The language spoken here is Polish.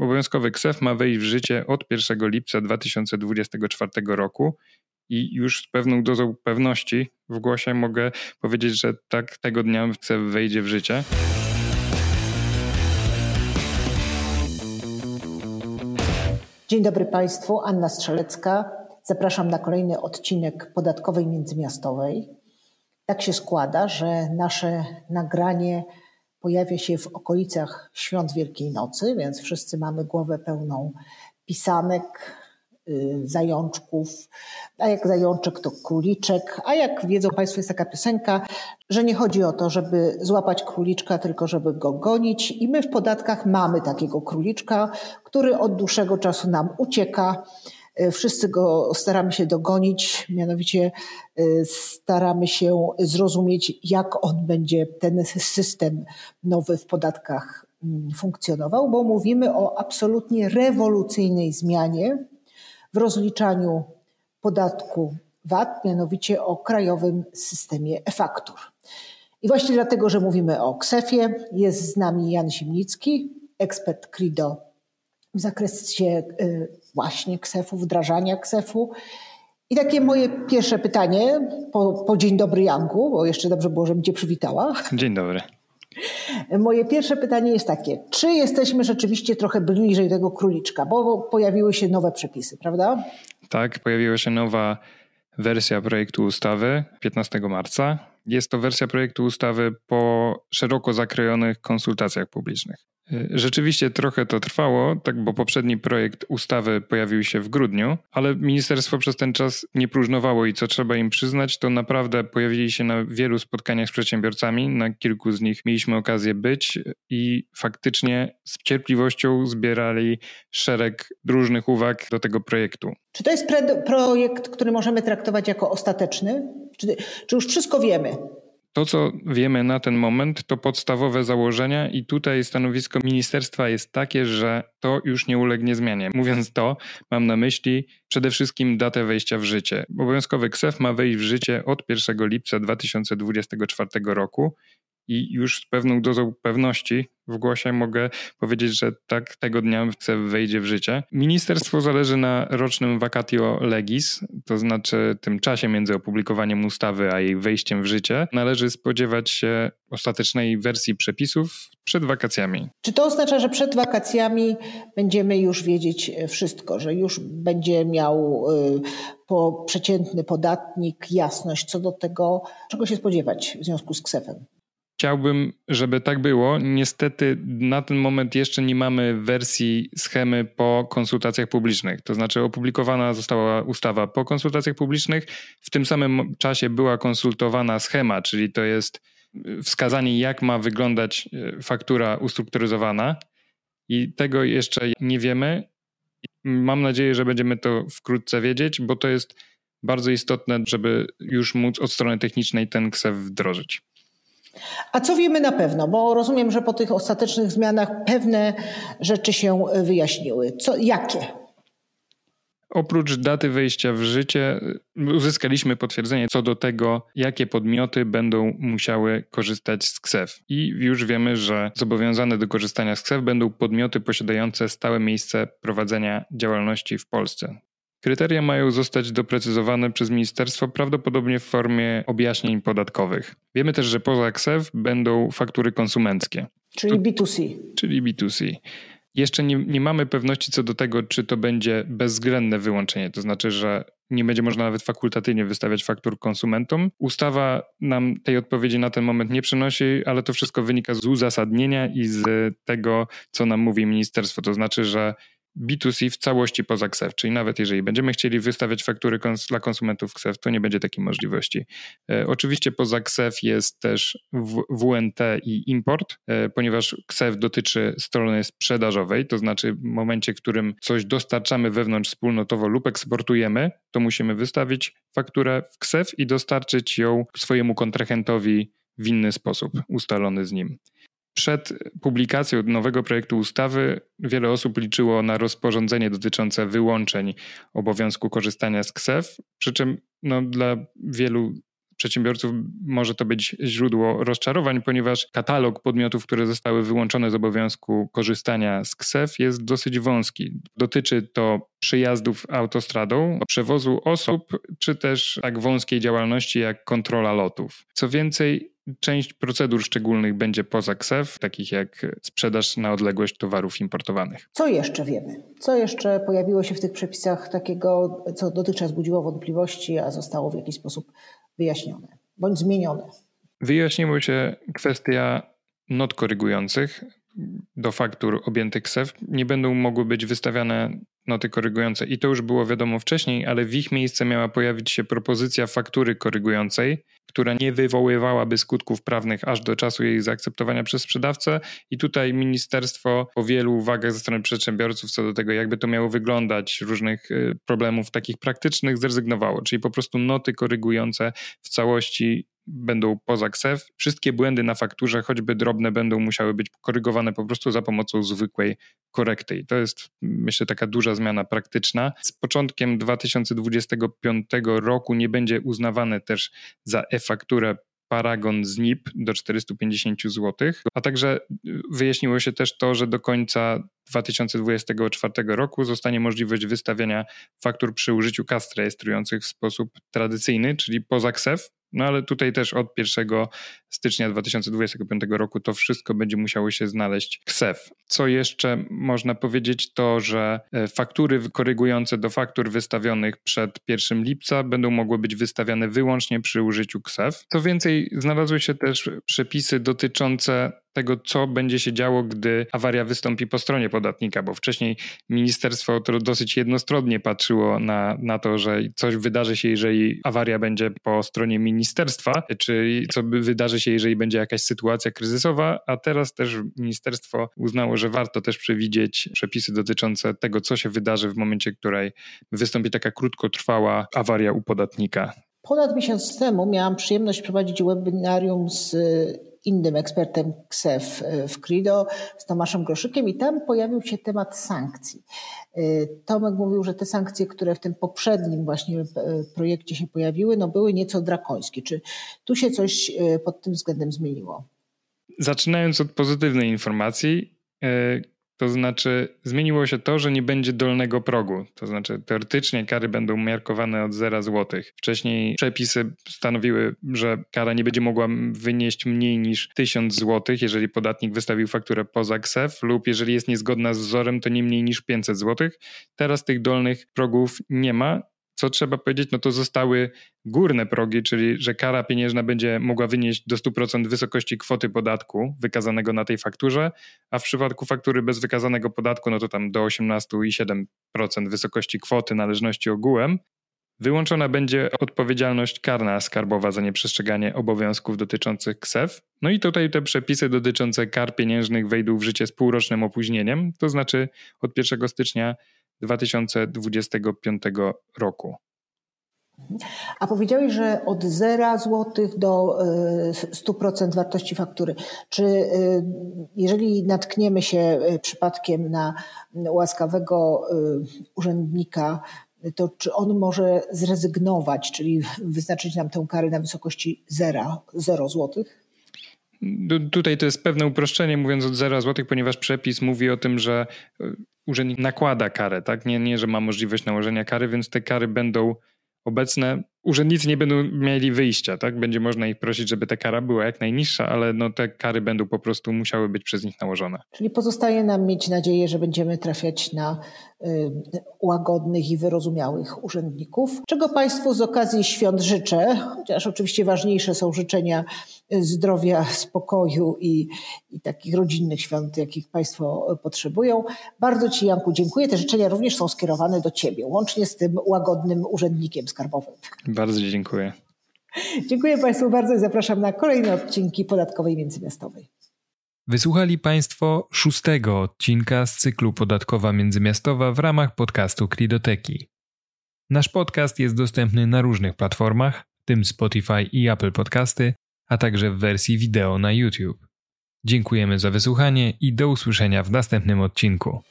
obowiązkowy KSEF ma wejść w życie od 1 lipca 2024 roku i już z pewną dozą pewności w głosie mogę powiedzieć, że tak tego dnia KSEF wejdzie w życie. Dzień dobry Państwu, Anna Strzelecka. Zapraszam na kolejny odcinek Podatkowej Międzymiastowej. Tak się składa, że nasze nagranie pojawia się w okolicach świąt Wielkiej Nocy, więc wszyscy mamy głowę pełną pisanek, y, zajączków, a jak zajączek to króliczek, a jak wiedzą Państwo jest taka piosenka, że nie chodzi o to, żeby złapać króliczka, tylko żeby go gonić. I my w podatkach mamy takiego króliczka, który od dłuższego czasu nam ucieka, wszyscy go staramy się dogonić, mianowicie e, staramy się zrozumieć, jak on będzie, ten system nowy w podatkach mm, funkcjonował, bo mówimy o absolutnie rewolucyjnej zmianie w rozliczaniu podatku VAT, mianowicie o krajowym systemie e-faktur. I właśnie dlatego, że mówimy o KSEF-ie, jest z nami Jan Zimnicki, ekspert CRIDO w zakresie y, właśnie ksefu, wdrażania ksefu. I takie moje pierwsze pytanie po, po dzień dobry Janku, bo jeszcze dobrze było, żebym cię przywitała. Dzień dobry. Moje pierwsze pytanie jest takie, czy jesteśmy rzeczywiście trochę bliżej tego króliczka, bo pojawiły się nowe przepisy, prawda? Tak, pojawiła się nowa wersja projektu ustawy 15 marca. Jest to wersja projektu ustawy po szeroko zakrojonych konsultacjach publicznych. Rzeczywiście trochę to trwało, tak, bo poprzedni projekt ustawy pojawił się w grudniu, ale ministerstwo przez ten czas nie próżnowało i co trzeba im przyznać, to naprawdę pojawili się na wielu spotkaniach z przedsiębiorcami. Na kilku z nich mieliśmy okazję być i faktycznie z cierpliwością zbierali szereg różnych uwag do tego projektu. Czy to jest projekt, który możemy traktować jako ostateczny? Czy, czy już wszystko wiemy? To, co wiemy na ten moment, to podstawowe założenia, i tutaj stanowisko ministerstwa jest takie, że to już nie ulegnie zmianie. Mówiąc to, mam na myśli przede wszystkim datę wejścia w życie. Obowiązkowy KSEF ma wejść w życie od 1 lipca 2024 roku i już z pewną dozą pewności w głosie mogę powiedzieć, że tak tego dnia wejdzie w życie. Ministerstwo zależy na rocznym vacatio legis, to znaczy tym czasie między opublikowaniem ustawy a jej wejściem w życie. Należy spodziewać się ostatecznej wersji przepisów przed wakacjami. Czy to oznacza, że przed wakacjami będziemy już wiedzieć wszystko, że już będzie miał y, po przeciętny podatnik jasność co do tego, czego się spodziewać w związku z ksefem? Chciałbym, żeby tak było. Niestety na ten moment jeszcze nie mamy wersji schemy po konsultacjach publicznych. To znaczy opublikowana została ustawa po konsultacjach publicznych. W tym samym czasie była konsultowana schema, czyli to jest wskazanie, jak ma wyglądać e, faktura ustrukturyzowana. I tego jeszcze nie wiemy. Mam nadzieję, że będziemy to wkrótce wiedzieć, bo to jest bardzo istotne, żeby już móc od strony technicznej ten KSEF wdrożyć. A co wiemy na pewno? Bo rozumiem, że po tych ostatecznych zmianach pewne rzeczy się wyjaśniły. Co, jakie? Oprócz daty wejścia w życie, uzyskaliśmy potwierdzenie co do tego, jakie podmioty będą musiały korzystać z KSEF. I już wiemy, że zobowiązane do korzystania z KSEF będą podmioty posiadające stałe miejsce prowadzenia działalności w Polsce. Kryteria mają zostać doprecyzowane przez ministerstwo prawdopodobnie w formie objaśnień podatkowych. Wiemy też, że poza KSEF będą faktury konsumenckie. Czyli B2C. Czyli B2C. Jeszcze nie, nie mamy pewności co do tego, czy to będzie bezwzględne wyłączenie, to znaczy, że nie będzie można nawet fakultatywnie wystawiać faktur konsumentom. Ustawa nam tej odpowiedzi na ten moment nie przynosi, ale to wszystko wynika z uzasadnienia i z tego, co nam mówi ministerstwo. To znaczy, że B2C w całości poza KSEF, czyli nawet jeżeli będziemy chcieli wystawiać faktury kons dla konsumentów KSEF, to nie będzie takiej możliwości. E, oczywiście poza KSEF jest też WNT i import, e, ponieważ KSEF dotyczy strony sprzedażowej, to znaczy w momencie, w którym coś dostarczamy wewnątrz wspólnotowo lub eksportujemy, to musimy wystawić fakturę w KSEF i dostarczyć ją swojemu kontrahentowi w inny sposób ustalony z nim. Przed publikacją nowego projektu ustawy wiele osób liczyło na rozporządzenie dotyczące wyłączeń obowiązku korzystania z KSEF, przy czym no, dla wielu przedsiębiorców może to być źródło rozczarowań, ponieważ katalog podmiotów, które zostały wyłączone z obowiązku korzystania z KSEF jest dosyć wąski. Dotyczy to przyjazdów autostradą, przewozu osób, czy też tak wąskiej działalności jak kontrola lotów. Co więcej, część procedur szczególnych będzie poza KSEF, takich jak sprzedaż na odległość towarów importowanych. Co jeszcze wiemy? Co jeszcze pojawiło się w tych przepisach takiego, co dotychczas budziło wątpliwości, a zostało w jakiś sposób wyjaśnione bądź zmienione? Wyjaśniła się kwestia not korygujących do faktur objętych KSEF. Nie będą mogły być wystawiane noty korygujące. I to już było wiadomo wcześniej, ale w ich miejsce miała pojawić się propozycja faktury korygującej, która nie wywoływałaby skutków prawnych aż do czasu jej zaakceptowania przez sprzedawcę. I tutaj ministerstwo po wielu uwagach ze strony przedsiębiorców co do tego, jakby to miało wyglądać, różnych y, problemów takich praktycznych, zrezygnowało. Czyli po prostu noty korygujące w całości będą poza KSEF. Wszystkie błędy na fakturze, choćby drobne, będą musiały być korygowane po prostu za pomocą zwykłej korekty. I to jest, myślę, taka duża zmiana praktyczna. Z początkiem 2025 roku nie będzie uznawane też za e-fakturę paragon z NIP do 450 zł, a także wyjaśniło się też to, że do końca 2024 roku zostanie możliwość wystawiania faktur przy użyciu kas rejestrujących w sposób tradycyjny, czyli poza KSEF, no ale tutaj też od 1 stycznia 2025 roku to wszystko będzie musiało się znaleźć KSEF. Co jeszcze można powiedzieć to, że e, faktury korygujące do faktur wystawionych przed 1 lipca będą mogły być wystawiane wyłącznie przy użyciu KSEF. Co więcej, znalazły się też przepisy dotyczące tego, co będzie się działo, gdy awaria wystąpi po stronie podatnika, bo wcześniej ministerstwo to dosyć jednostronnie patrzyło na, na to, że coś wydarzy się, jeżeli awaria będzie po stronie ministerstwa, czy co wydarzy się, jeżeli będzie jakaś sytuacja kryzysowa, a teraz też ministerstwo uznało, że warto też przewidzieć przepisy dotyczące tego, co się wydarzy w momencie, w której wystąpi taka krótkotrwała awaria u podatnika. Ponad miesiąc temu miałam przyjemność prowadzić webinarium z innym ekspertem KSEF e, w Crido, z Tomaszem Groszykiem i tam pojawił się temat sankcji. E, Tomek mówił, że te sankcje, które w tym poprzednim właśnie e, projekcie się pojawiły, no były nieco drakońskie. Czy tu się coś pod tym względem zmieniło? Zaczynając od pozytywnej informacji, to znaczy, zmieniło się to, że nie będzie dolnego progu. To znaczy, teoretycznie kary będą miarkowane od 0 zł. Wcześniej przepisy stanowiły, że kara nie będzie mogła wynieść mniej niż 1000 zł, jeżeli podatnik wystawił fakturę poza KSEF, lub jeżeli jest niezgodna z wzorem, to nie mniej niż 500 zł. Teraz tych dolnych progów nie ma co trzeba powiedzieć, no to zostały górne progi, czyli że kara pieniężna będzie mogła wynieść do 100% wysokości kwoty podatku wykazanego na tej fakturze, a w przypadku faktury bez wykazanego podatku, no to tam do 18,7% wysokości kwoty należności ogółem. Wyłączona będzie odpowiedzialność karna skarbowa za nieprzestrzeganie obowiązków dotyczących KSEF. No i tutaj te przepisy dotyczące kar pieniężnych wejdą w życie z półrocznym opóźnieniem, to znaczy od 1 stycznia 2025 roku. A powiedziałeś, że od 0 zł do 100% e, wartości faktury. Czy e, jeżeli natkniemy się e, przypadkiem na łaskawego urzędnika, to czy on może zrezygnować, czyli wyznaczyć nam tę karę na wysokości 0, 0 złotych? Tutaj to jest pewne uproszczenie, mówiąc od 0 zł, ponieważ przepis mówi o tym, że urzędnik nakłada karę, tak? Nie, nie, że ma możliwość nałożenia kary, więc te kary będą obecne urzędnicy nie będą mieli wyjścia, tak? Będzie można ich prosić, żeby ta kara była jak najniższa, ale no te kary będą po prostu musiały być przez nich nałożone. Czyli pozostaje nam mieć nadzieję, że będziemy trafiać na łagodnych i wyrozumiałych urzędników. Czego Państwu z okazji świąt życzę, chociaż oczywiście ważniejsze są życzenia zdrowia, spokoju i, i takich rodzinnych świąt, jakich Państwo potrzebują. Bardzo Ci, Janku, dziękuję. Te życzenia również są skierowane do Ciebie, łącznie z tym łagodnym urzędnikiem skarbowym. Bardzo dziękuję. Dziękuję Państwu bardzo i zapraszam na kolejne odcinki podatkowej międzymiastowej. Wysłuchali Państwo szóstego odcinka z cyklu Podatkowa Międzymiastowa w ramach podcastu Kridoteki. Nasz podcast jest dostępny na różnych platformach, w tym Spotify i Apple Podcasty, a także w wersji wideo na YouTube. Dziękujemy za wysłuchanie i do usłyszenia w następnym odcinku.